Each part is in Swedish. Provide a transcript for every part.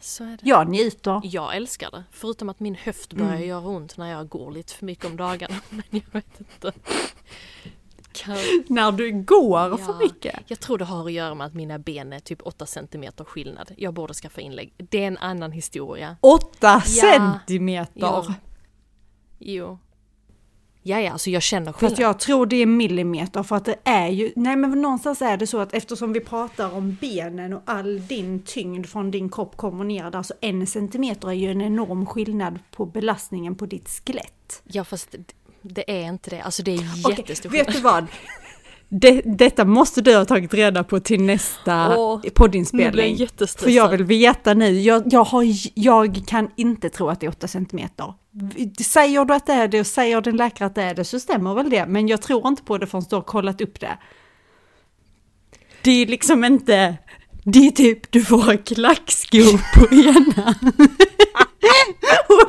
Så är det. Jag njuter. Jag älskar det, förutom att min höft börjar Mm. göra ont när jag går lite för mycket om dagarna. Men jag vet inte. Kan... När du går för Ja. mycket. Jag tror det har att göra med att mina ben är typ 8 cm skillnad. Jag borde skaffa inlägg. Det är en annan historia. Åtta centimeter. Jo. Jo. Ja, ja, alltså jag känner Fast skillnad. jag tror det är millimeter för att det är ju, nej men någonstans är det så att eftersom vi pratar om benen och all din tyngd från din kropp kommer ner där så en centimeter är ju en enorm skillnad på belastningen på ditt skelett. Ja, fast det, är inte det. Alltså det är jättestor vet du vad? Det, detta måste du ha tagit reda på till nästa Åh, jag poddinspelning. jättestressad. För jag vill veta nu, jag, jag, har, jag kan inte tro att det är 8 centimeter. Säger du att det är det och säger din läkare att det är det så stämmer väl det, men jag tror inte på det förrän du har kollat upp det. Det är liksom inte, det är typ du får klackskor på ena och,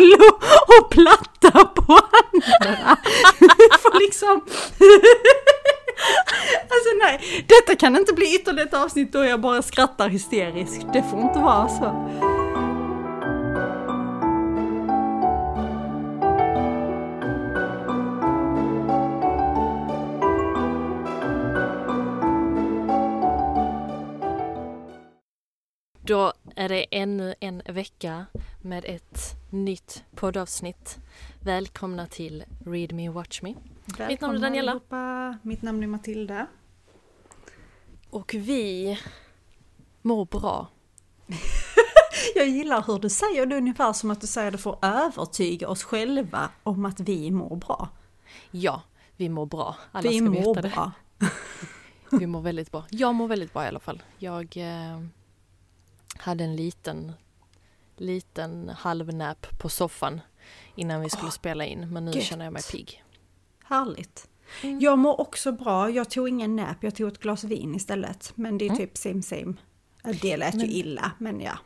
och platta på andra. Du får liksom... Alltså nej, detta kan inte bli ytterligare ett avsnitt då jag bara skrattar hysteriskt. Det får inte vara så. Då är det ännu en vecka med ett nytt poddavsnitt. Välkomna till Read Me Watch Me. Mitt namn är Daniela. Allihopa. Mitt namn är Matilda. Och vi mår bra. Jag gillar hur du säger det ungefär som att du säger det för att övertyga oss själva om att vi mår bra. Ja, vi mår bra. Alla vi ska mår veta det. bra. Vi mår väldigt bra. Jag mår väldigt bra i alla fall. Jag eh, hade en liten, liten halvnap på soffan innan vi skulle Åh, spela in. Men nu gött. känner jag mig pigg. Härligt. Mm. Jag mår också bra. Jag tog ingen nap, jag tog ett glas vin istället. Men det är Mm. typ same same. Ja, Det lät Men- ju illa, men ja.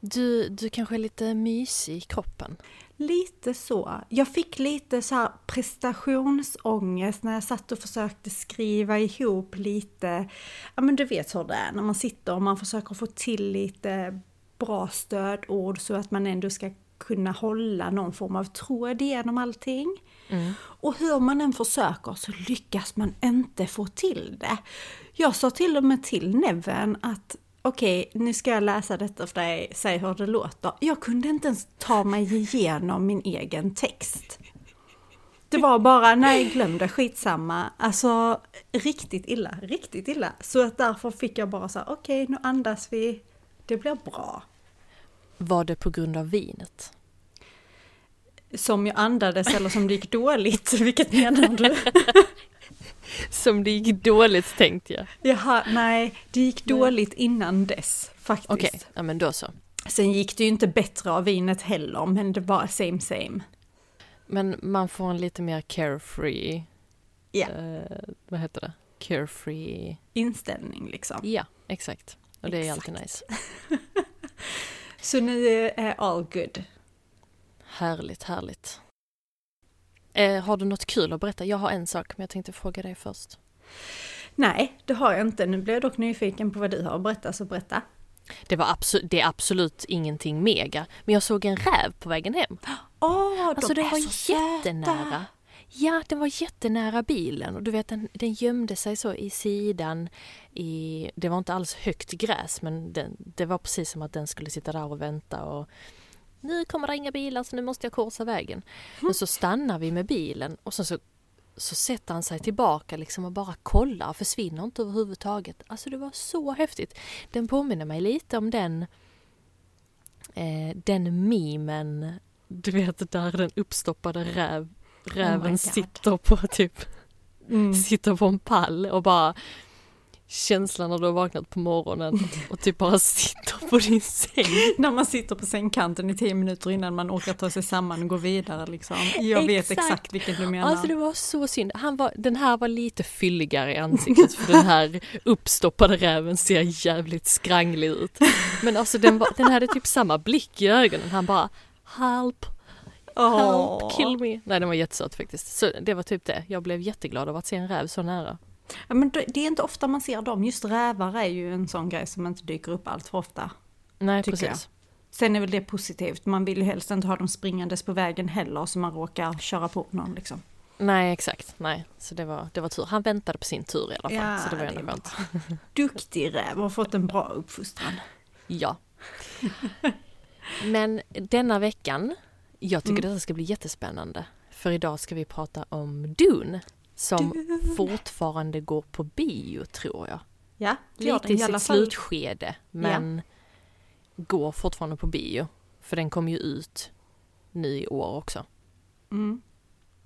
Du, du kanske är lite mysig i kroppen? Lite så. Jag fick lite så här prestationsångest när jag satt och försökte skriva ihop lite, ja men du vet hur det är när man sitter och man försöker få till lite bra stödord så att man ändå ska kunna hålla någon form av tråd igenom allting. Mm. Och hur man än försöker så lyckas man inte få till det. Jag sa till och med till Neven att okej, nu ska jag läsa detta för dig, säg hur det låter. Jag kunde inte ens ta mig igenom min egen text. Det var bara, nej glöm det, skitsamma. Alltså riktigt illa, riktigt illa. Så att därför fick jag bara så okej nu andas vi, det blir bra. Var det på grund av vinet? Som jag andades eller som det gick dåligt, vilket menar du? Som det gick dåligt tänkte jag. Jaha, nej, det gick dåligt innan dess faktiskt. Okej, ja men då så. Sen gick det ju inte bättre av vinet heller, men det var same same. Men man får en lite mer carefree, Ja. eh, vad heter det? Carefree, Inställning liksom. ja exakt. Och det är Exakt. alltid nice. Så nu är all good. Härligt, härligt. Eh, har du något kul att berätta? Jag har en sak, men jag tänkte fråga dig först. Nej, det har jag inte. Nu blir jag dock nyfiken på vad du har att berätta, så berätta. Det, var absolut, det är absolut ingenting mega, men jag såg en räv på vägen hem. Åh, Alltså de den är var så jättenära. Ja, den var jättenära bilen och du vet den, den gömde sig så i sidan. I, det var inte alls högt gräs men den, det var precis som att den skulle sitta där och vänta och nu kommer det inga bilar så nu måste jag korsa vägen. Men så stannar vi med bilen och sen så, så sätter han sig tillbaka liksom och bara kollar och försvinner inte överhuvudtaget. Alltså det var så häftigt. Den påminner mig lite om den eh, den memen, du vet där den uppstoppade räv, räven Oh sitter på typ, Mm. sitter på en pall och bara känslan när du har vaknat på morgonen och typ bara sitter på din säng. När man sitter på sängkanten i tio minuter innan man orkar ta sig samman och gå vidare liksom. Jag vet Exakt. exakt vilken du menar. Alltså det var så synd. Han var, den här var lite fylligare i ansiktet för den här uppstoppade räven ser jävligt skranglig ut. Men alltså den, var, den hade typ samma blick i ögonen. Han bara Help, Åh. help, kill me. Nej den var jättesöt faktiskt. Så det var typ det. Jag blev jätteglad av att se en räv så nära. Ja, men det är inte ofta man ser dem. Just rävar är ju en sån grej som inte dyker upp allt för ofta. Nej precis. Sen är väl det positivt, man vill ju helst inte ha dem springandes på vägen heller så man råkar köra på någon liksom. Nej exakt, nej. Så det var, det var tur. Han väntade på sin tur i alla fall. Ja, så det var det ändå skönt. Duktig räv, har fått en bra uppfostran. Ja. Men denna veckan, jag tycker Mm. detta ska bli jättespännande. För idag ska vi prata om Dune. Som fortfarande går på bio tror jag. Ja, det gör Lite i sitt slutskede. Men går fortfarande på bio. För den kom ju ut nu i år också. Mm.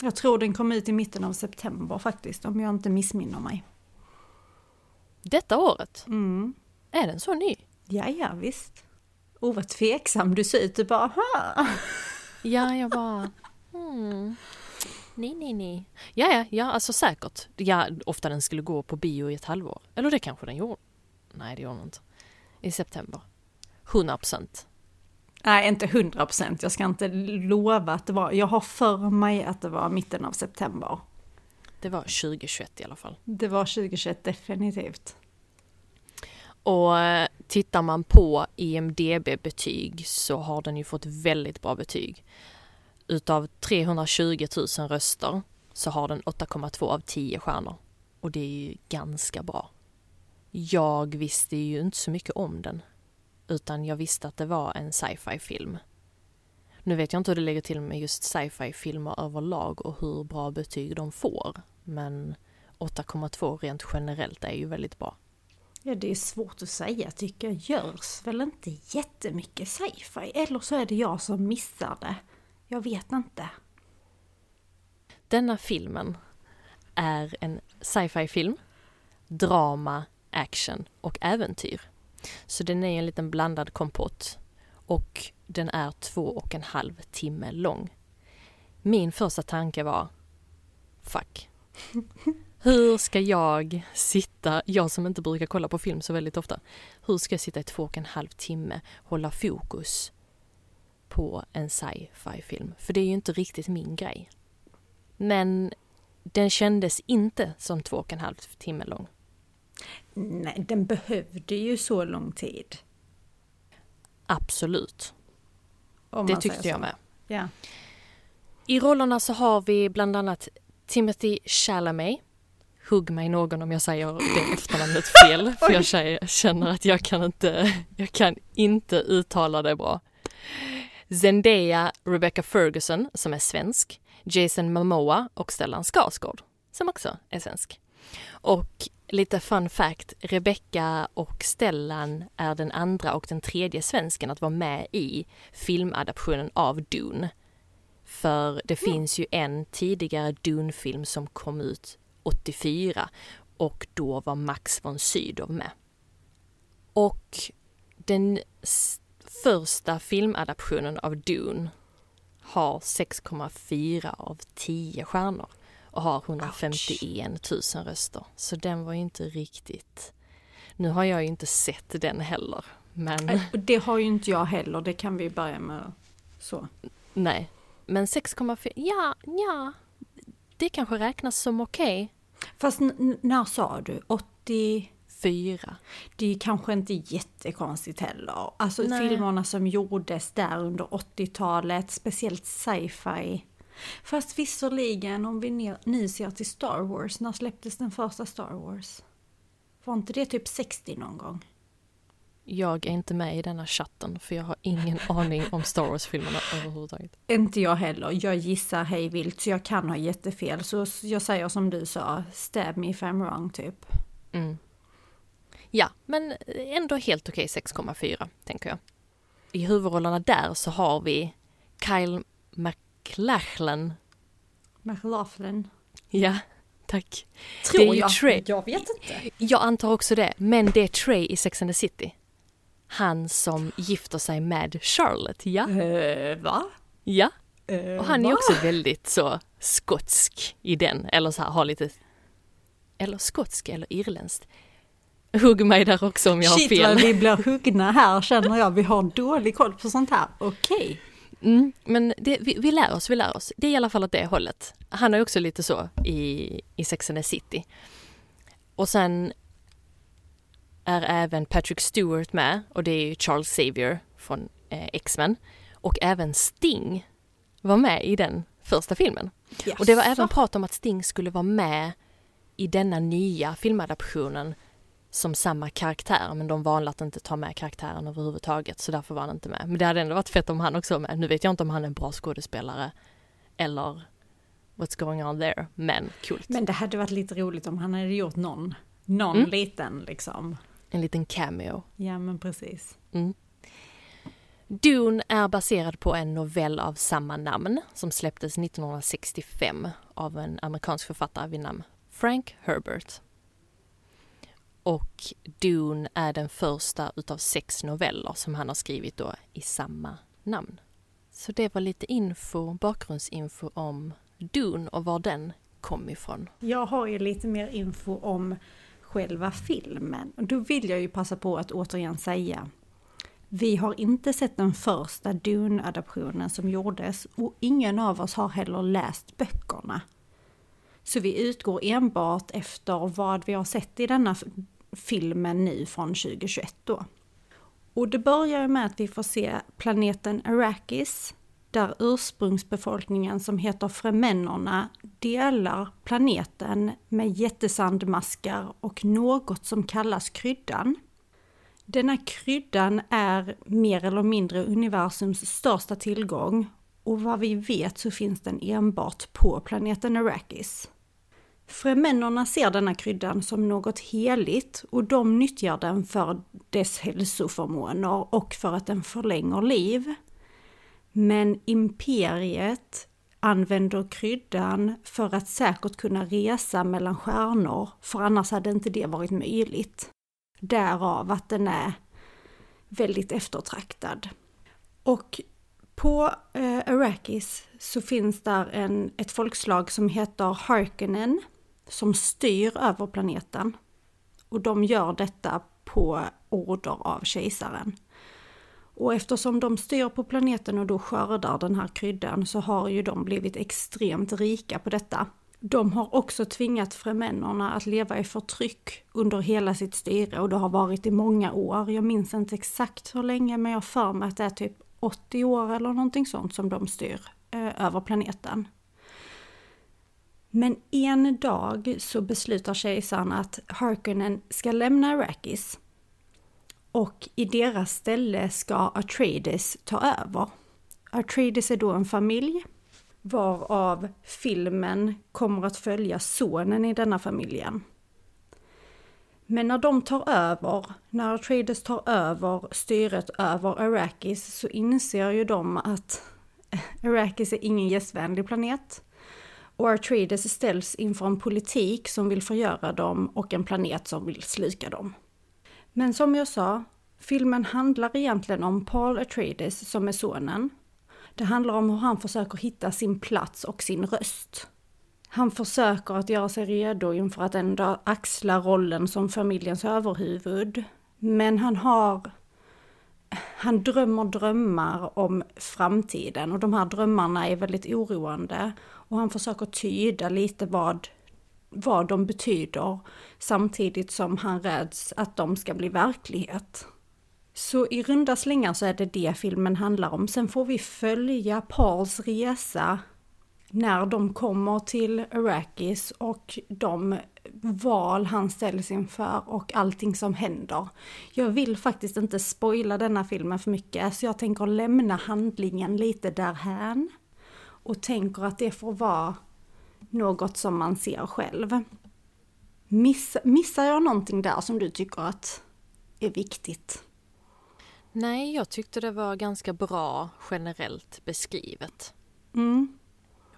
Jag tror den kom ut i mitten av september faktiskt, om jag inte missminner mig. Detta året, Mm. är den så ny? Ja, ja, visst. Oh, vad tveksam du ser ut. Du bara, ha. Ja, jag bara... Hmm. Nej, nej, nej. Ja, ja, ja, alltså säkert. Ja, ofta den skulle gå på bio i ett halvår. Eller det kanske den gjorde. Nej, det gjorde den inte. I september. 100 procent. Nej, inte hundra procent. Jag ska inte lova att det var. Jag har för mig att det var mitten av september. Det var 2021 i alla fall. Det var 2021 definitivt. Och eh, tittar man på IMDB-betyg så har den ju fått väldigt bra betyg. Utav 320 000 röster så har den 8,2 av 10 stjärnor. Och det är ju ganska bra. Jag visste ju inte så mycket om den. Utan jag visste att det var en sci-fi film. Nu vet jag inte hur det ligger till med just sci-fi filmer överlag och hur bra betyg de får. Men 8,2 rent generellt är ju väldigt bra. Ja, det är svårt att säga tycker jag. Görs väl inte jättemycket sci-fi? Eller så är det jag som missar det. Jag vet inte. Denna filmen är en sci-fi film, drama, action och äventyr. Så den är en liten blandad kompott och den är två och en halv timme lång. Min första tanke var Fuck. Hur ska jag sitta, jag som inte brukar kolla på film så väldigt ofta, hur ska jag sitta i två och en halv timme, hålla fokus på en sci-fi film? För det är ju inte riktigt min grej. Men den kändes inte som två och en halv timme lång. Nej, den behövde ju så lång tid. Absolut, det tyckte jag med. Ja. I rollerna så har vi bland annat Timothy Chalamet. Hugg mig någon om jag säger det efternamnet fel, för jag känner att jag kan inte, jag kan inte uttala det bra. Zendaya Rebecca Ferguson, som är svensk. Jason Momoa och Stellan Skarsgård, som också är svensk. Och lite fun fact, Rebecca och Stellan är den andra och den tredje svensken att vara med i filmadaptionen av Dune. För det finns ju en tidigare Dune-film som kom ut 84 och då var Max von Sydow med. Och den första filmadaptionen av Dune har 6,4 av 10 stjärnor och har 151 000 röster. Så den var ju inte riktigt... Nu har jag ju inte sett den heller, men det har ju inte jag heller, det kan vi börja med så. nej. Men 6,4, ja, ja, det kanske räknas som okej. Fast när sa du? 80? Fyra. Det är kanske inte jättekonstigt heller. Alltså Nej. filmerna som gjordes där under 80-talet, speciellt sci-fi. Fast visserligen om vi nu ser till Star Wars, när släpptes den första Star Wars? Var inte det typ 60 någon gång? Jag är inte med i denna chatten för jag har ingen aning om Star Wars-filmerna överhuvudtaget. Inte jag heller. Jag gissar hej vilt så jag kan ha jättefel. Så jag säger som du sa, stab me if I'm wrong typ. Mm. Ja, men ändå helt okej 6,4 tänker jag. I huvudrollerna där så har vi Kyle MacLachlan. McLaughlin. Ja, tack. Tror Det är jag. Trey. Jag vet inte. Jag antar också det, men det är Trey i Sex and the City. Han som gifter sig med Charlotte, ja. Uh, va? Ja, Uh, och han är också väldigt så skotsk i den, eller så här har lite, eller skotsk eller irländskt. Hugg mig där också om jag har Shit fel. vad vi blir huggna här känner jag. Vi har dålig koll på sånt här. Okej. Mm, men det, vi, vi lär oss, vi lär oss. Det är i alla fall åt det hållet. Han är också lite så i, i Sex and the City. Och sen är även Patrick Stewart med och det är ju Charles Xavier från eh, X-Men och även Sting var med i den första filmen. Yes. Och det var även prat om att Sting skulle vara med i denna nya filmadaptionen som samma karaktär, men de valde att inte ta med karaktären överhuvudtaget, så därför var han inte med. Men det hade ändå varit fett om han också var med. Nu vet jag inte om han är en bra skådespelare eller what's going on there, men coolt. Men det hade varit lite roligt om han hade gjort någon, någon Mm. liten liksom. En liten cameo. Ja men precis. Mm. Dune är baserad på en novell av samma namn som släpptes 1965 av en amerikansk författare vid namn Frank Herbert. Och Dune är den första utav sex noveller som han har skrivit då i samma namn. Så det var lite info, bakgrundsinfo om Dune och var den kom ifrån. Jag har ju lite mer info om själva filmen. Och då vill jag ju passa på att återigen säga vi har inte sett den första Dune-adaptionen som gjordes och ingen av oss har heller läst böckerna. Så vi utgår enbart efter vad vi har sett i denna filmen nu från 2021 då. Och det börjar med att vi får se planeten Arrakis där ursprungsbefolkningen som heter fremennerna delar planeten med jättesandmaskar och något som kallas kryddan. Denna kryddan är mer eller mindre universums största tillgång och vad vi vet så finns den enbart på planeten Arrakis. Fremennerna ser denna kryddan som något heligt och de nyttjar den för dess hälsoförmåner och för att den förlänger liv. Men imperiet använder kryddan för att säkert kunna resa mellan stjärnor, för annars hade inte det varit möjligt. Därav att den är väldigt eftertraktad. Och på eh, Arrakis så finns där en, ett folkslag som heter Harkonnen som styr över planeten. Och de gör detta på order av kejsaren. Och eftersom de styr på planeten och då skördar den här kryddan så har ju de blivit extremt rika på detta. De har också tvingat fremännerna att leva i förtryck under hela sitt styre och det har varit i många år. Jag minns inte exakt hur länge men jag har för mig att det är typ 80 år eller någonting sånt som de styr eh, över planeten. Men en dag så beslutar kejsaren att Harkonnen ska lämna Arrakis och i deras ställe ska Atreides ta över. Atreides är då en familj varav filmen kommer att följa sonen i denna familjen. Men när de tar över, när Atreides tar över styret över Arrakis så inser ju de att Arrakis är ingen gästvänlig planet. Och Atreides ställs inför en politik som vill förgöra dem och en planet som vill sluka dem. Men som jag sa, filmen handlar egentligen om Paul Atreides som är sonen. Det handlar om hur han försöker hitta sin plats och sin röst. Han försöker att göra sig redo inför att ändå axla rollen som familjens överhuvud. Men han har... Han drömmer drömmar om framtiden och de här drömmarna är väldigt oroande. Och han försöker tyda lite vad, vad de betyder samtidigt som han räds att de ska bli verklighet. Så i runda slängar så är det det filmen handlar om. Sen får vi följa Pauls resa när de kommer till Arrakis och de val han ställs inför och allting som händer. Jag vill faktiskt inte spoila denna filmen för mycket så jag tänker lämna handlingen lite därhän och tänker att det får vara något som man ser själv. Miss, missar jag någonting där som du tycker att är viktigt? Nej, jag tyckte det var ganska bra generellt beskrivet. Mm.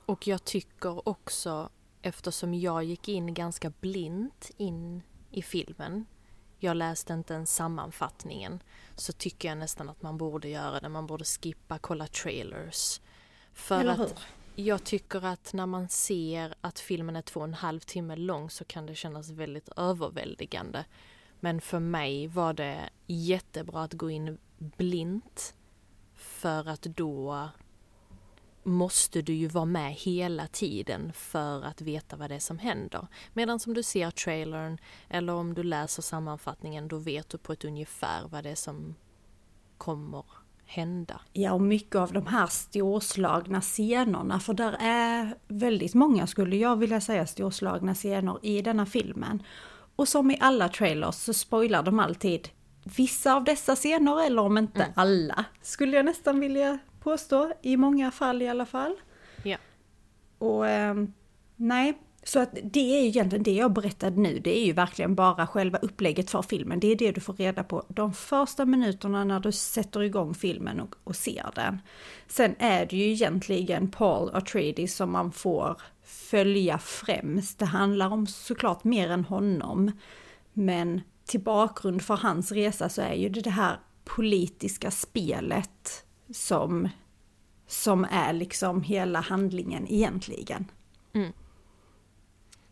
Och jag tycker också, eftersom jag gick in ganska blint in i filmen, jag läste inte ens sammanfattningen, så tycker jag nästan att man borde göra det. Man borde skippa, kolla trailers. För Eller att hur? Jag tycker att när man ser att filmen är två och en halv timme lång så kan det kännas väldigt överväldigande. Men för mig var det jättebra att gå in blint för att då måste du ju vara med hela tiden för att veta vad det är som händer. Medan som du ser trailern eller om du läser sammanfattningen då vet du på ett ungefär vad det är som kommer hända. Ja, och mycket av de här storslagna scenerna, för där är väldigt många, skulle jag vilja säga, storslagna scener i denna filmen. Och som i alla trailers så spoilar de alltid vissa av dessa scener, eller om inte mm. alla, skulle jag nästan vilja påstå, i många fall i alla fall. Ja. Och eh, nej, så att det är ju egentligen det jag berättade nu, det är ju verkligen bara själva upplägget för filmen. Det är det du får reda på de första minuterna när du sätter igång filmen och, och ser den. Sen är det ju egentligen Paul Atreides som man får följa främst. Det handlar om såklart mer än honom. Men till bakgrund för hans resa så är ju det det här politiska spelet som, som är liksom hela handlingen egentligen. Mm.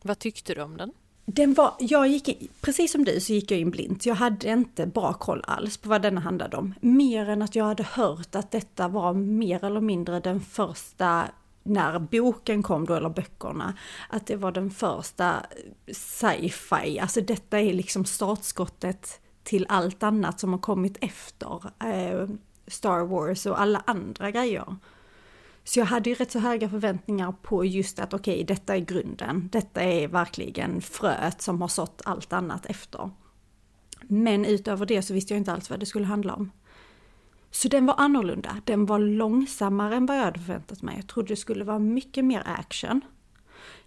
Vad tyckte du om den? Den var, jag gick in, precis som du så gick jag in blint. Jag hade inte bra koll alls på vad denna handlade om. Mer än att jag hade hört att detta var mer eller mindre den första, när boken kom då, eller böckerna, att det var den första sci-fi. Alltså detta är liksom startskottet till allt annat som har kommit efter eh, Star Wars och alla andra grejer. Så jag hade ju rätt så höga förväntningar på just att okej, okay, detta är grunden. Detta är verkligen fröet som har sått allt annat efter. Men utöver det så visste jag inte alls vad det skulle handla om. Så den var annorlunda. Den var långsammare än vad jag hade förväntat mig. Jag trodde det skulle vara mycket mer action.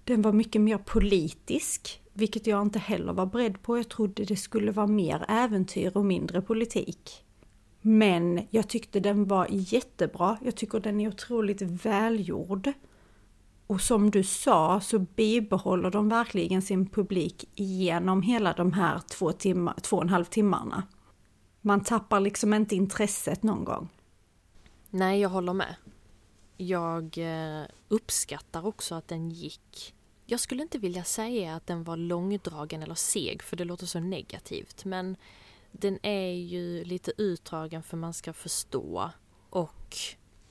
Den var mycket mer politisk, vilket jag inte heller var beredd på. Jag trodde det skulle vara mer äventyr och mindre politik. Men jag tyckte den var jättebra. Jag tycker den är otroligt välgjord. Och som du sa så bibehåller de verkligen sin publik genom hela de här två, timmar, två och en halv timmarna. Man tappar liksom inte intresset någon gång. Nej, jag håller med. Jag eh, uppskattar också att den gick. Jag skulle inte vilja säga att den var långdragen eller seg, för det låter så negativt, men den är ju lite utdragen för man ska förstå. Och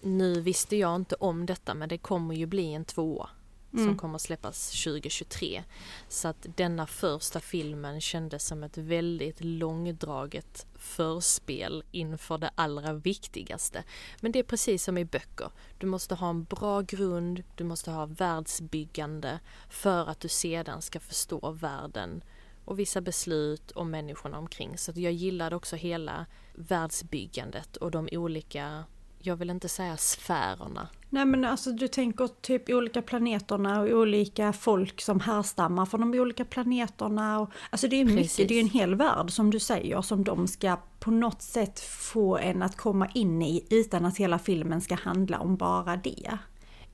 nu visste jag inte om detta men det kommer ju bli en tvåa mm. som kommer släppas 2023. Så att denna första filmen kändes som ett väldigt långdraget förspel inför det allra viktigaste. Men det är precis som i böcker. Du måste ha en bra grund, du måste ha världsbyggande för att du sedan ska förstå världen och vissa beslut och människorna omkring. Så jag gillade också hela världsbyggandet och de olika, jag vill inte säga sfärerna. Nej men alltså du tänker typ olika planeterna och olika folk som härstammar från de olika planeterna. Och, alltså det är mycket, det är en hel värld som du säger som de ska på något sätt få en att komma in i utan att hela filmen ska handla om bara det.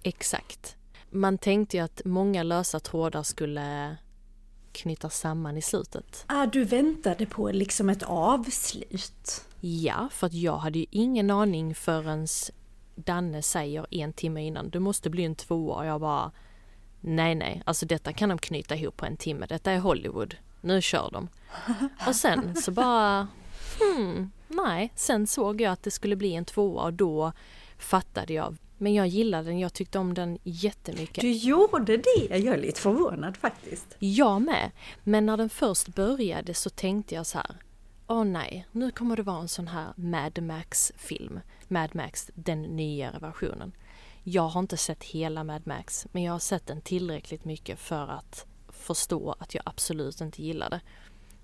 Exakt. Man tänkte ju att många lösa trådar skulle knyta samman i slutet. Ah, du väntade på liksom ett avslut? Ja, för att jag hade ju ingen aning förrän Danne säger en timme innan, du måste bli en tvåa och jag bara Nej, nej, alltså detta kan de knyta ihop på en timme, detta är Hollywood, nu kör de. Och sen så bara, hmm, nej, sen såg jag att det skulle bli en tvåa och då fattade jag men jag gillade den, jag tyckte om den jättemycket. Du gjorde det? Jag är lite förvånad faktiskt. Jag med. Men när den först började så tänkte jag så här. Åh nej, nu kommer det vara en sån här Mad Max-film. Mad Max, den nyare versionen. Jag har inte sett hela Mad Max, men jag har sett den tillräckligt mycket för att förstå att jag absolut inte gillar det.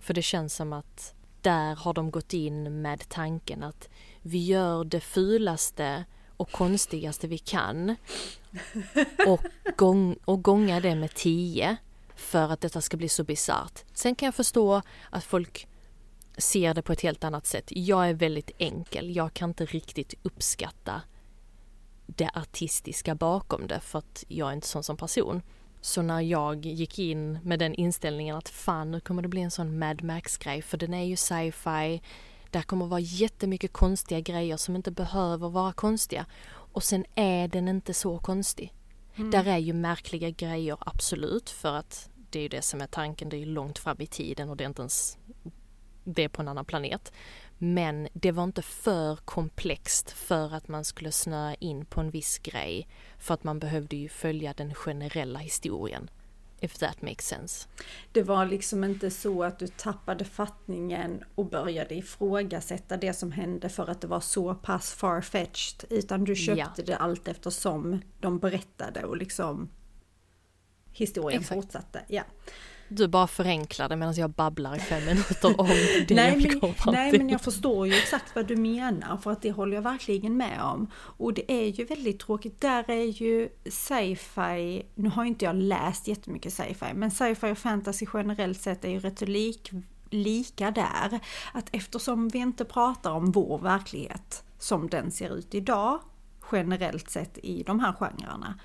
För det känns som att där har de gått in med tanken att vi gör det fulaste och konstigaste vi kan och, gång, och gånga det med tio för att detta ska bli så bisarrt. Sen kan jag förstå att folk ser det på ett helt annat sätt. Jag är väldigt enkel. Jag kan inte riktigt uppskatta det artistiska bakom det för att jag är inte sån som person. Så när jag gick in med den inställningen att fan nu kommer det bli en sån Mad Max-grej för den är ju sci-fi, där kommer vara jättemycket konstiga grejer som inte behöver vara konstiga. Och sen är den inte så konstig. Mm. Där är ju märkliga grejer absolut för att det är ju det som är tanken, det är ju långt fram i tiden och det är inte ens det är på en annan planet. Men det var inte för komplext för att man skulle snöa in på en viss grej för att man behövde ju följa den generella historien. If that makes sense. Det var liksom inte så att du tappade fattningen och började ifrågasätta det som hände för att det var så pass farfetched. Utan du köpte ja. det allt eftersom de berättade och liksom historien Exakt. fortsatte. Ja. Du bara förenklar det medan jag babblar i fem minuter om det nej, jag men, Nej men jag förstår ju exakt vad du menar för att det håller jag verkligen med om. Och det är ju väldigt tråkigt, där är ju sci-fi, nu har inte jag läst jättemycket sci-fi, men sci-fi och fantasy generellt sett är ju rätt lik, lika där. Att eftersom vi inte pratar om vår verklighet som den ser ut idag, generellt sett i de här genrerna,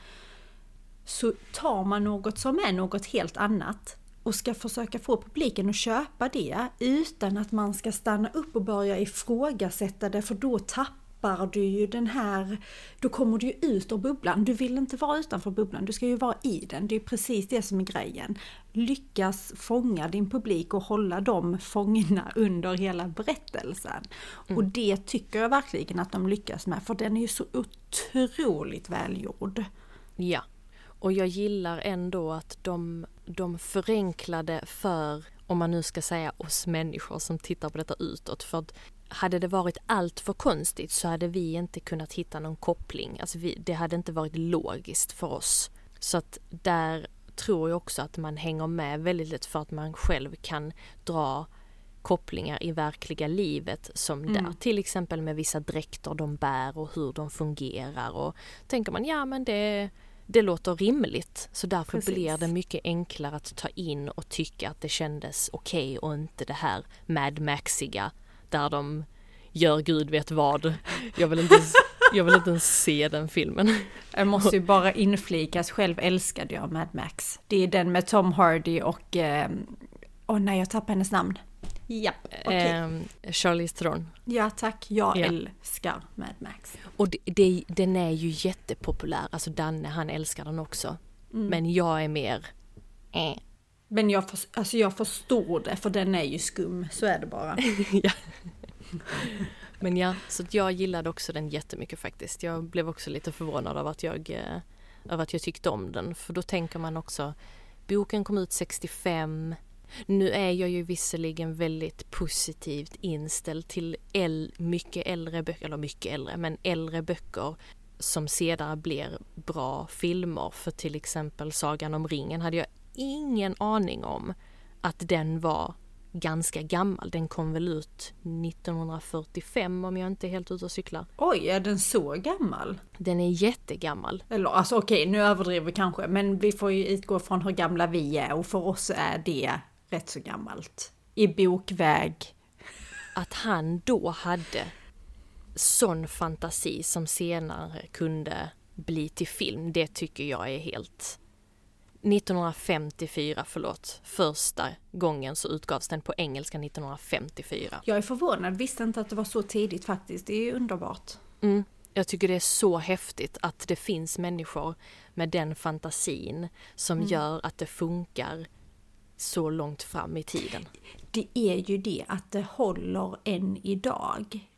så tar man något som är något helt annat och ska försöka få publiken att köpa det utan att man ska stanna upp och börja ifrågasätta det för då tappar du ju den här, då kommer du ju ut ur bubblan. Du vill inte vara utanför bubblan, du ska ju vara i den. Det är precis det som är grejen. Lyckas fånga din publik och hålla dem fångna under hela berättelsen. Mm. Och det tycker jag verkligen att de lyckas med för den är ju så otroligt välgjord. Ja, och jag gillar ändå att de, de förenklade för, om man nu ska säga oss människor som tittar på detta utåt. För att hade det varit allt för konstigt så hade vi inte kunnat hitta någon koppling. Alltså vi, det hade inte varit logiskt för oss. Så att där tror jag också att man hänger med väldigt lätt för att man själv kan dra kopplingar i verkliga livet som mm. där. Till exempel med vissa dräkter de bär och hur de fungerar och tänker man ja men det det låter rimligt så därför Precis. blir det mycket enklare att ta in och tycka att det kändes okej okay och inte det här Mad Maxiga där de gör gud vet vad. Jag vill inte ens, jag vill inte ens se den filmen. Jag måste ju bara inflikas, själv älskade jag Mad Max. Det är den med Tom Hardy och, eh, åh nej jag tappade hennes namn. Ja, okay. eh, Charlize Theron. Ja tack, jag ja. älskar Mad Max. Och det, det, den är ju jättepopulär, alltså Danne han älskar den också. Mm. Men jag är mer eh. Men jag, för, alltså jag förstår det, för den är ju skum, så är det bara. ja. Men ja, så jag gillade också den jättemycket faktiskt. Jag blev också lite förvånad över att jag, eh, över att jag tyckte om den, för då tänker man också Boken kom ut 65, nu är jag ju visserligen väldigt positivt inställd till äl mycket äldre böcker, eller mycket äldre, men äldre böcker som sedan blir bra filmer. För till exempel Sagan om ringen hade jag ingen aning om att den var ganska gammal. Den kom väl ut 1945 om jag inte är helt ute och cyklar. Oj, är den så gammal? Den är jättegammal. Eller alltså okej, nu överdriver vi kanske, men vi får ju utgå från hur gamla vi är och för oss är det rätt så gammalt. I bokväg. Att han då hade sån fantasi som senare kunde bli till film, det tycker jag är helt 1954, förlåt, första gången så utgavs den på engelska 1954. Jag är förvånad, visste inte att det var så tidigt faktiskt, det är ju underbart. Mm. Jag tycker det är så häftigt att det finns människor med den fantasin som mm. gör att det funkar så långt fram i tiden. Det är ju det att det håller än idag.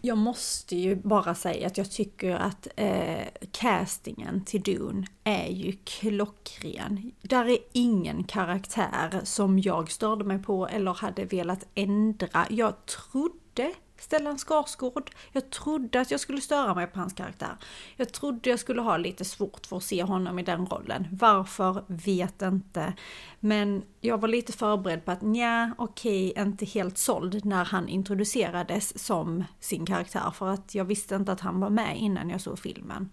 Jag måste ju bara säga att jag tycker att eh, castingen till Dune är ju klockren. Där är ingen karaktär som jag störde mig på eller hade velat ändra. Jag trodde Stellan Skarsgård. Jag trodde att jag skulle störa mig på hans karaktär. Jag trodde jag skulle ha lite svårt för att se honom i den rollen. Varför? Vet inte. Men jag var lite förberedd på att nja, okej, okay, inte helt såld när han introducerades som sin karaktär. För att jag visste inte att han var med innan jag såg filmen.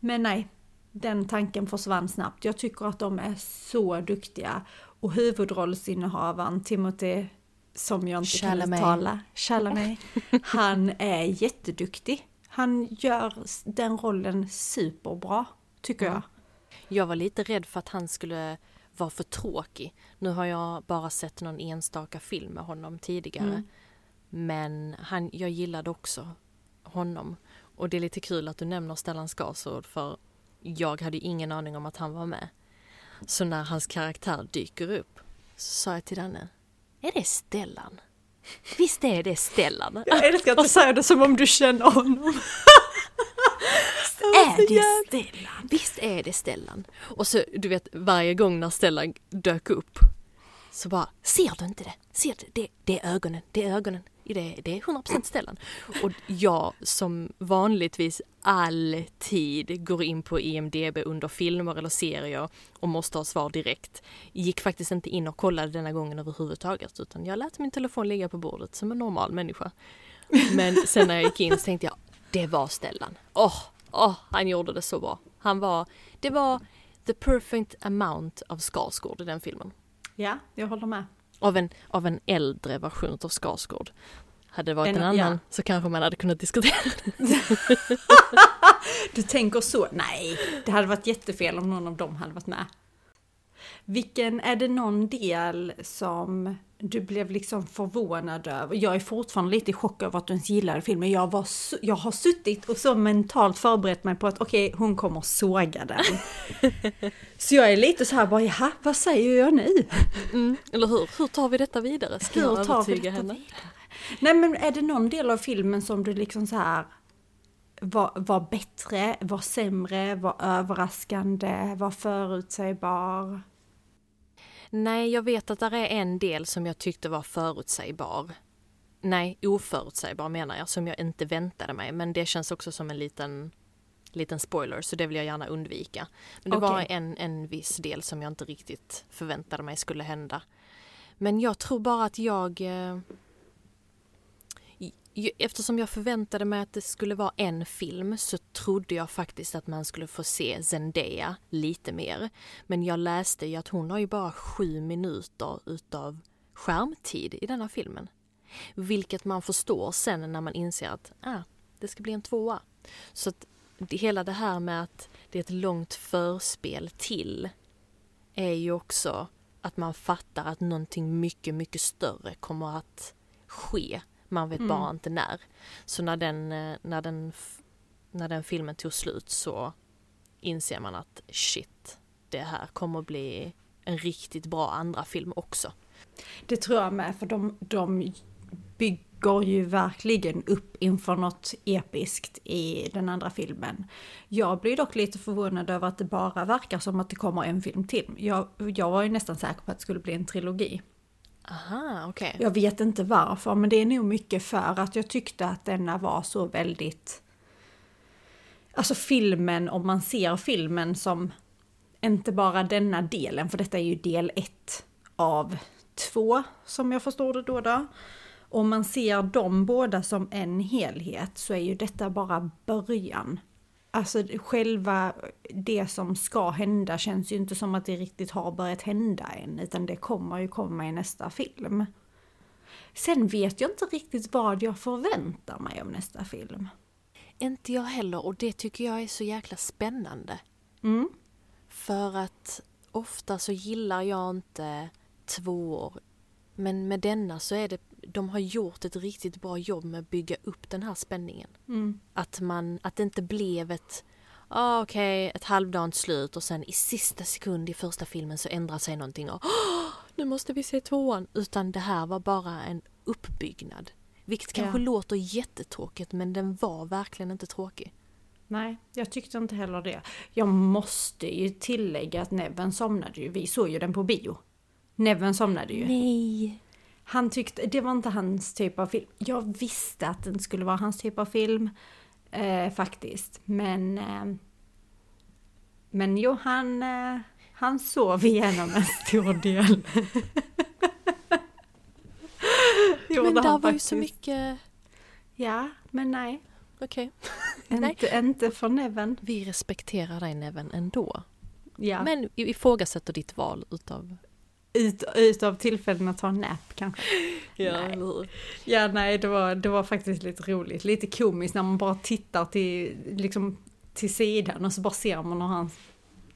Men nej, den tanken försvann snabbt. Jag tycker att de är så duktiga. Och huvudrollsinnehavaren Timothy som jag inte Chalamet. kan uttala, Chalamet, han är jätteduktig. Han gör den rollen superbra, tycker mm. jag. Jag var lite rädd för att han skulle vara för tråkig. Nu har jag bara sett någon enstaka film med honom tidigare. Mm. Men han, jag gillade också honom. Och det är lite kul att du nämner Stellan Skarsgård för jag hade ingen aning om att han var med. Så när hans karaktär dyker upp så sa jag till Danne, är det Stellan? Visst är det Stellan? Jag älskar att du säger det som om du känner honom. är det Stellan? Visst är det Stellan? Och så du vet varje gång när Stellan dök upp så bara, ser du inte det? Ser du? Det, det är ögonen, det är ögonen. Det, det är 100% Stellan. Och jag som vanligtvis alltid går in på IMDB under filmer eller serier och måste ha svar direkt. Gick faktiskt inte in och kollade denna gången överhuvudtaget utan jag lät min telefon ligga på bordet som en normal människa. Men sen när jag gick in så tänkte jag, det var Stellan. Åh, åh, han gjorde det så bra. Han var, det var the perfect amount av Skarsgård i den filmen. Ja, jag håller med. Av en, av en äldre version av Skarsgård. Hade det varit En- en, annan ja. så kanske man hade kunnat diskutera Du tänker så? Nej, det hade varit jättefel om någon av dem hade varit med. Vilken, är det någon del som du blev liksom förvånad över? Jag är fortfarande lite i chock över att du ens gillade filmen. Jag, var jag har suttit och så mentalt förberett mig på att okej, hon kommer såga den. så jag är lite så här bara, jaha, vad säger jag nu? Mm, eller hur? Hur tar vi detta vidare? Ska jag Hur tar vi detta henne? vidare? Nej men är det någon del av filmen som du liksom så här var, var bättre, var sämre, var överraskande, var förutsägbar? Nej, jag vet att där är en del som jag tyckte var förutsägbar. Nej, oförutsägbar menar jag, som jag inte väntade mig. Men det känns också som en liten, liten spoiler, så det vill jag gärna undvika. Men det var Okej. en, en viss del som jag inte riktigt förväntade mig skulle hända. Men jag tror bara att jag... Eftersom jag förväntade mig att det skulle vara en film så trodde jag faktiskt att man skulle få se Zendaya lite mer. Men jag läste ju att hon har ju bara sju minuter utav skärmtid i denna filmen. Vilket man förstår sen när man inser att ah, det ska bli en tvåa. Så att det, hela det här med att det är ett långt förspel till är ju också att man fattar att någonting mycket, mycket större kommer att ske. Man vet bara inte när. Så när den, eh, när den, när den filmen tog slut så inser man att shit, det här kommer bli en riktigt bra andra film också. Det tror jag med, för de, de bygger ju verkligen upp inför något episkt i den andra filmen. Jag blir dock lite förvånad över att det bara verkar som att det kommer en film till. Jag, jag var ju nästan säker på att det skulle bli en trilogi. Aha, okay. Jag vet inte varför, men det är nog mycket för att jag tyckte att denna var så väldigt... Alltså filmen, om man ser filmen som inte bara denna delen, för detta är ju del ett av två, som jag förstår det då. då. Om man ser dem båda som en helhet så är ju detta bara början. Alltså själva det som ska hända känns ju inte som att det riktigt har börjat hända än, utan det kommer ju komma i nästa film. Sen vet jag inte riktigt vad jag förväntar mig av nästa film. Inte jag heller och det tycker jag är så jäkla spännande. Mm. För att ofta så gillar jag inte tvåor. Men med denna så är det, de har gjort ett riktigt bra jobb med att bygga upp den här spänningen. Mm. Att man, att det inte blev ett, ah, okej, ett halvdant slut och sen i sista sekund i första filmen så ändrar sig någonting och "Åh, nu måste vi se tvåan. Utan det här var bara en uppbyggnad. Vilket kanske Ja. låter jättetråkigt men den var verkligen inte tråkig. Nej, jag tyckte inte heller det. Jag måste ju tillägga att Neven somnade ju. Vi såg ju den på bio. Neven somnade ju. Nej. Han tyckte, det var inte hans typ av film. Jag visste att den skulle vara hans typ av film. Eh, faktiskt. Men... Eh, men jo, han, eh, han sov igenom en stor del. Men där var ju så mycket, Ja, men nej. okej. Nej. Inte, inte för Neven. Vi respekterar dig Neven ändå. Ja. Men ifrågasätter ditt val utav... Ut, utav tillfällen att ta en nap kanske. Ja, Nej. Ja, nej, det var, det var faktiskt lite roligt. Lite komiskt när man bara tittar till, liksom, till sidan och så bara ser man hur han...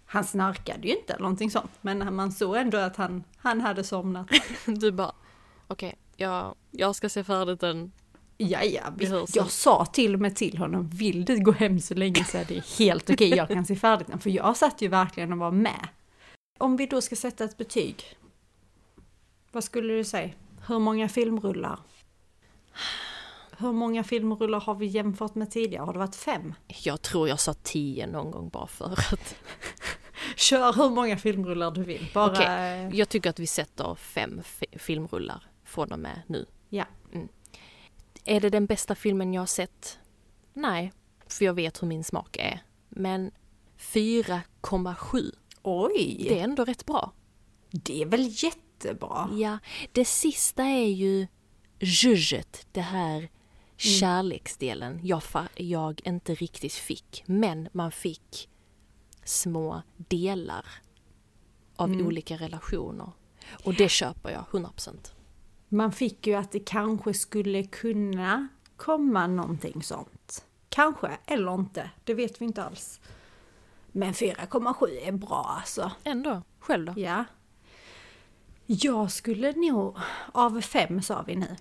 Han snarkade ju inte eller någonting sånt, men man såg ändå att han, han hade somnat. Du bara, okej, jag, jag ska se färdigt den. Ja, ja, jag sa till och med till honom, vill du gå hem så länge så är det helt okej, jag kan se färdigt den. För jag satt ju verkligen och var med. Om vi då ska sätta ett betyg, vad skulle du säga? Hur många filmrullar? hur många filmrullar har vi jämfört med tidigare? Har det varit fem? Jag tror jag sa tio någon gång bara för att. Kör hur många filmrullar du vill. Bara... Okej, jag tycker att vi sätter fem fi- filmrullar från och med nu. Ja. Är det den bästa filmen jag har sett? Nej, för jag vet hur min smak är. Men 4,7. Oj! Det är ändå rätt bra. Det är väl jättebra? Ja, det sista är ju zhuzhet, det här kärleksdelen jag, jag inte riktigt fick. Men man fick små delar av olika relationer. Och det köper jag 100%. Man fick ju att det kanske skulle kunna komma någonting sånt. Kanske, eller inte. Det vet vi inte alls. Men 4,7 är bra alltså. Ändå, själv då? Ja. Jag skulle nog, av fem sa vi nu.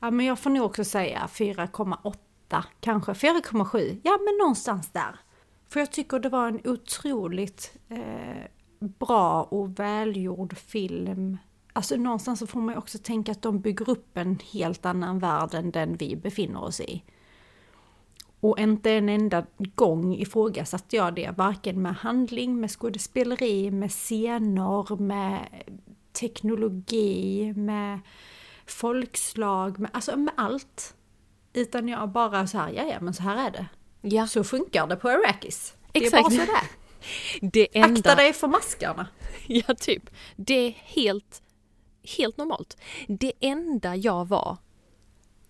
Ja men jag får nog också säga 4,8 kanske, 4,7. Ja men någonstans där. För jag tycker det var en otroligt eh, bra och välgjord film. Alltså någonstans så får man ju också tänka att de bygger upp en helt annan värld än den vi befinner oss i. Och inte en enda gång ifrågasatte jag det, varken med handling, med skådespeleri, med scener, med teknologi, med folkslag, med, alltså med allt. Utan jag bara så här, ja ja men så här är det. Ja, Så funkar det på Arrakis. Det är Exakt. bara sådär. det Akta enda... dig för maskarna. Ja, typ. Det är helt, helt normalt. Det enda jag var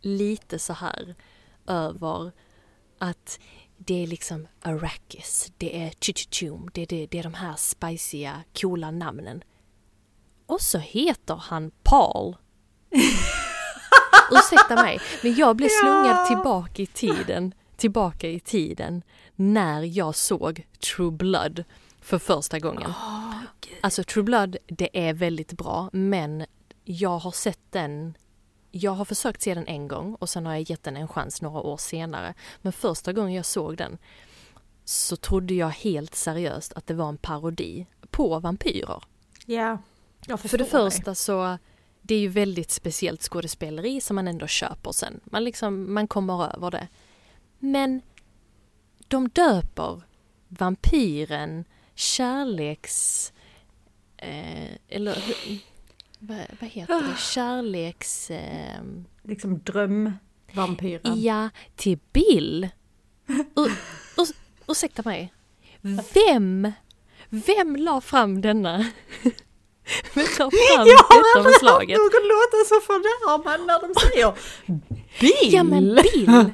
lite så här över att det är liksom Arrakis, det är Chichichum, det är, det, det är de här spiciga, coola namnen. Och så heter han Paul. Ursäkta mig, men jag blev slungad Ja. tillbaka i tiden, tillbaka i tiden när jag såg True Blood för första gången. Alltså True Blood, det är väldigt bra, men jag har sett den jag har försökt se den en gång och sen har jag gett den en chans några år senare. Men första gången jag såg den så trodde jag helt seriöst att det var en parodi på vampyrer. Ja, jag För det första så, det är ju väldigt speciellt skådespeleri som man ändå köper sen. Man liksom, man kommer över det. Men de döper vampyren kärleks... Eh, eller vad, vad heter det? Kärleks... Eh, Liksom drömvampyren. ja, till Bill. Ur, ur, ursäkta mig. Vem, vem la fram denna? Vem la fram Jag har detta aldrig hört någon låta så förnärmad när de säger Bill! Ja men Bill!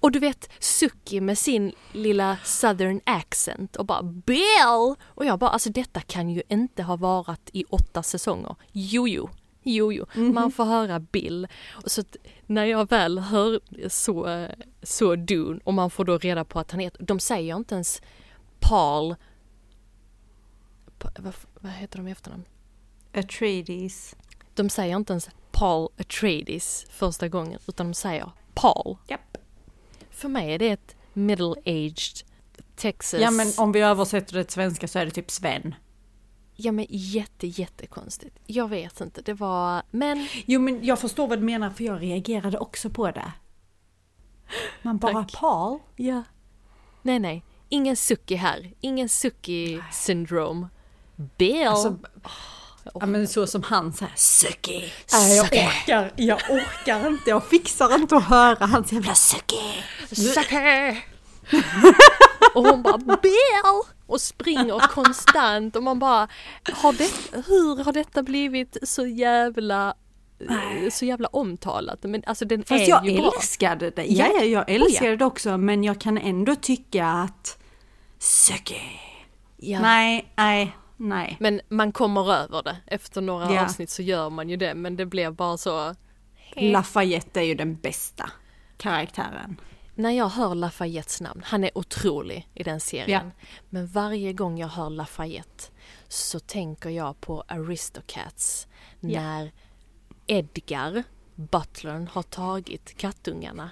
Och du vet Suki med sin lilla southern accent och bara Bill! Och jag bara alltså detta kan ju inte ha varit i åtta säsonger. Jo jo, jo jo, man får höra Bill. Och så när jag väl hör så, så Dune och man får då reda på att han heter, de säger inte ens Paul, Pa- vad, heter de i efternamn? Atreides. De säger inte ens Paul Atreides första gången utan de säger Paul. Japp. För mig är det ett middle-aged Texas. Ja men om vi översätter det till svenska så är det typ Sven. Ja men jätte jättekonstigt. Jag vet inte, det var, men Jo men jag förstår vad du menar för jag reagerade också på det. Man bara Tack. Paul? ja. Nej nej, ingen suki här. Ingen suki syndrome. Bill. Alltså, ja men så som han säger Suki. Nej, jag orkar, jag orkar inte, jag fixar inte att höra hans jävla Suki. Suki! och hon bara Bill! Och springer konstant och man bara, har det, hur har detta blivit så jävla så jävla omtalat. Men alltså den Fast är jag ju bra. älskade det. Ja, Ja. ja, jag älskade det också men jag kan ändå tycka att Suki. Ja. Nej, nej, nej. Men man kommer över det. Efter några Ja. avsnitt så gör man ju det. Men det blev bara så... Lafayette är ju den bästa karaktären. När jag hör Lafayettes namn, han är otrolig i den serien. Ja. Men varje gång jag hör Lafayette så tänker jag på Aristocats. Ja. När Edgar, butlern, har tagit kattungarna.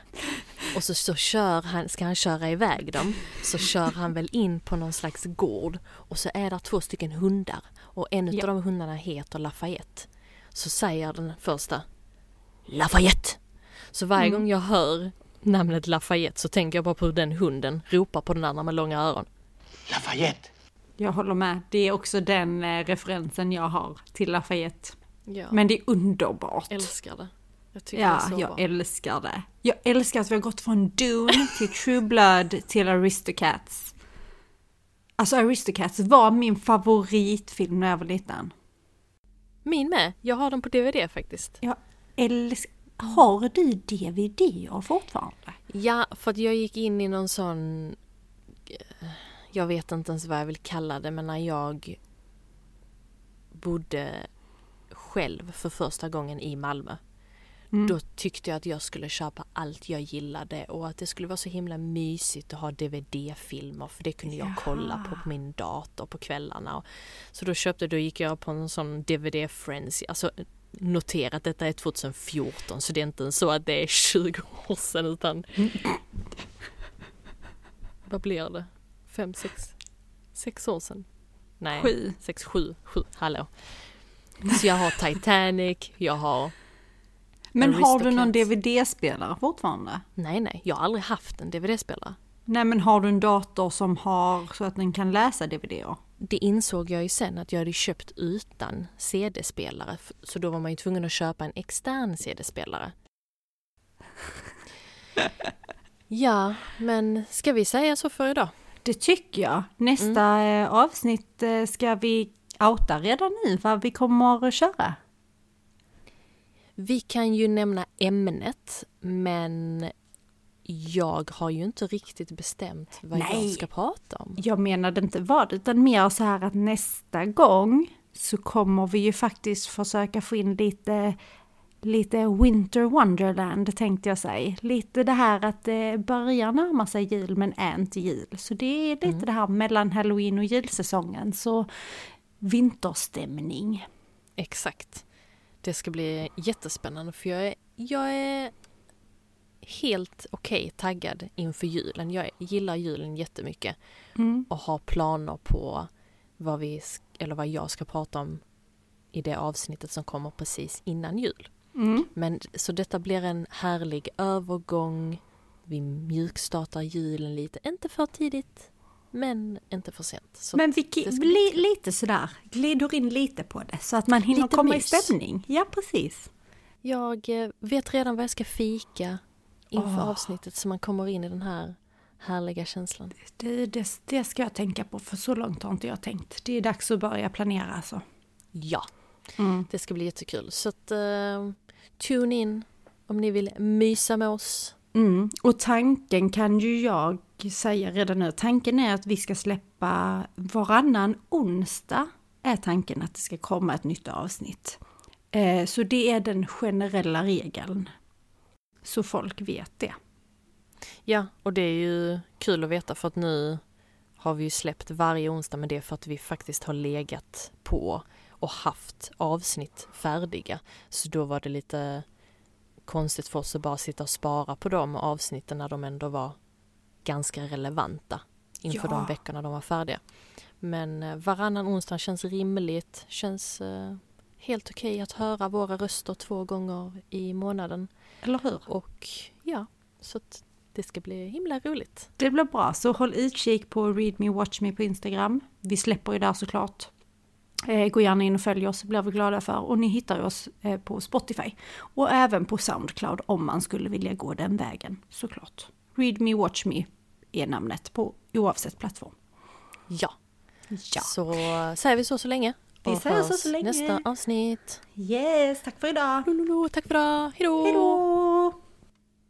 Och så, så kör han, ska han köra iväg dem, så kör han väl in på någon slags gård. Och så är det två stycken hundar. Och en Ja. av de hundarna heter Lafayette. Så säger den första Lafayette! Så varje Mm. gång jag hör namnet Lafayette så tänker jag bara på hur den hunden ropar på den andra med långa öron. Lafayette. Jag håller med. Det är också den eh, referensen jag har till Lafayette. Ja, Men det är underbart. älskar det. Jag tycker Ja, jag bra. älskar det. Jag älskar att vi har gått från Dune till True Blood till Aristocats. Alltså Aristocats var min favoritfilm när jag var liten. Min med, jag har den på DVD faktiskt. Jag älskar... Har du DVD fortfarande? Ja, för att jag gick in i någon sån... eh, Jag vet inte ens vad jag vill kalla det, men när jag bodde själv för första gången i Malmö. Mm. Då tyckte jag att jag skulle köpa allt jag gillade och att det skulle vara så himla mysigt att ha DVD-filmer för det kunde jag Ja. kolla på på min dator på kvällarna. Så då köpte, då gick jag på en sån DVD Friends, alltså notera att detta är 2014 så det är inte så att det är 20 år sedan utan vad blir det? Fem, sex, sex år sedan? Nej, Sju. sex, sju, sju, hallå. Så jag har Titanic, jag har Men har du någon. DVD-spelare fortfarande? Nej, nej, jag har aldrig haft en DVD-spelare. Nej men har du en dator som har så att den kan läsa DVD-er? Det insåg jag ju sen att jag hade köpt utan CD-spelare. Så då var man ju tvungen att köpa en extern CD-spelare. Ja, men ska vi säga så för idag? Det tycker jag. Nästa eh, avsnitt eh, ska vi outa redan nu vad vi kommer att köra. Vi kan ju nämna ämnet, men jag har ju inte riktigt bestämt vad Nej. jag ska prata om. Jag menade inte vad, utan mer så här att nästa gång så kommer vi ju faktiskt försöka få in lite, lite Winter Wonderland tänkte jag säga. Lite det här att det börjar närma sig jul men är inte jul. Så det är lite det här mellan halloween och julsäsongen. Så vinterstämning. Exakt. Det ska bli jättespännande för jag är, jag är helt okej taggad inför julen. Jag gillar julen jättemycket Mm. och har planer på vad, vi, eller vad jag ska prata om i det avsnittet som kommer precis innan jul. Mm. Men så detta blir en härlig övergång. Vi mjukstartar julen lite, inte för tidigt men inte för sent. Så Men vi bli li, lite sådär, glider in lite på det så att man hinner Lite komma mys. i stämning. Ja, precis. Jag eh, vet redan vad jag ska fika inför Åh. avsnittet så man kommer in i den här härliga känslan. Det, det, det ska jag tänka på för så långt har inte jag tänkt. Det är dags att börja planera alltså. Ja, Mm. det ska bli jättekul. Så att, eh, tune in om ni vill mysa med oss. Mm. Och tanken kan ju jag säga redan nu. Tanken är att vi ska släppa varannan onsdag. Är tanken att det ska komma ett nytt avsnitt. Eh, så det är den generella regeln. Så folk vet det. Ja, och det är ju kul att veta för att nu har vi ju släppt varje onsdag men det är för att vi faktiskt har legat på och haft avsnitt färdiga. Så då var det lite konstigt för oss att bara sitta och spara på de avsnitten när de ändå var ganska relevanta inför Ja. de veckorna de var färdiga. Men eh, varannan onsdag känns rimligt, känns eh, helt okej att höra våra röster två gånger i månaden. Eller hur? Och ja, så att det ska bli himla roligt. Det blir bra, så håll utkik på Read Me Watch Me på Instagram. Vi släpper ju där såklart. Eh, gå gärna in och följ oss, blir vi glada för. Och ni hittar oss eh, på Spotify. Och även på Soundcloud om man skulle vilja gå den vägen, såklart. Read Me Watch Me är namnet på oavsett plattform. Ja, Ja. så säger vi så så länge. Vi säger så så länge. nästa avsnitt. Yes, tack för idag! Lololo, tack för idag, hejdå! Hejdå!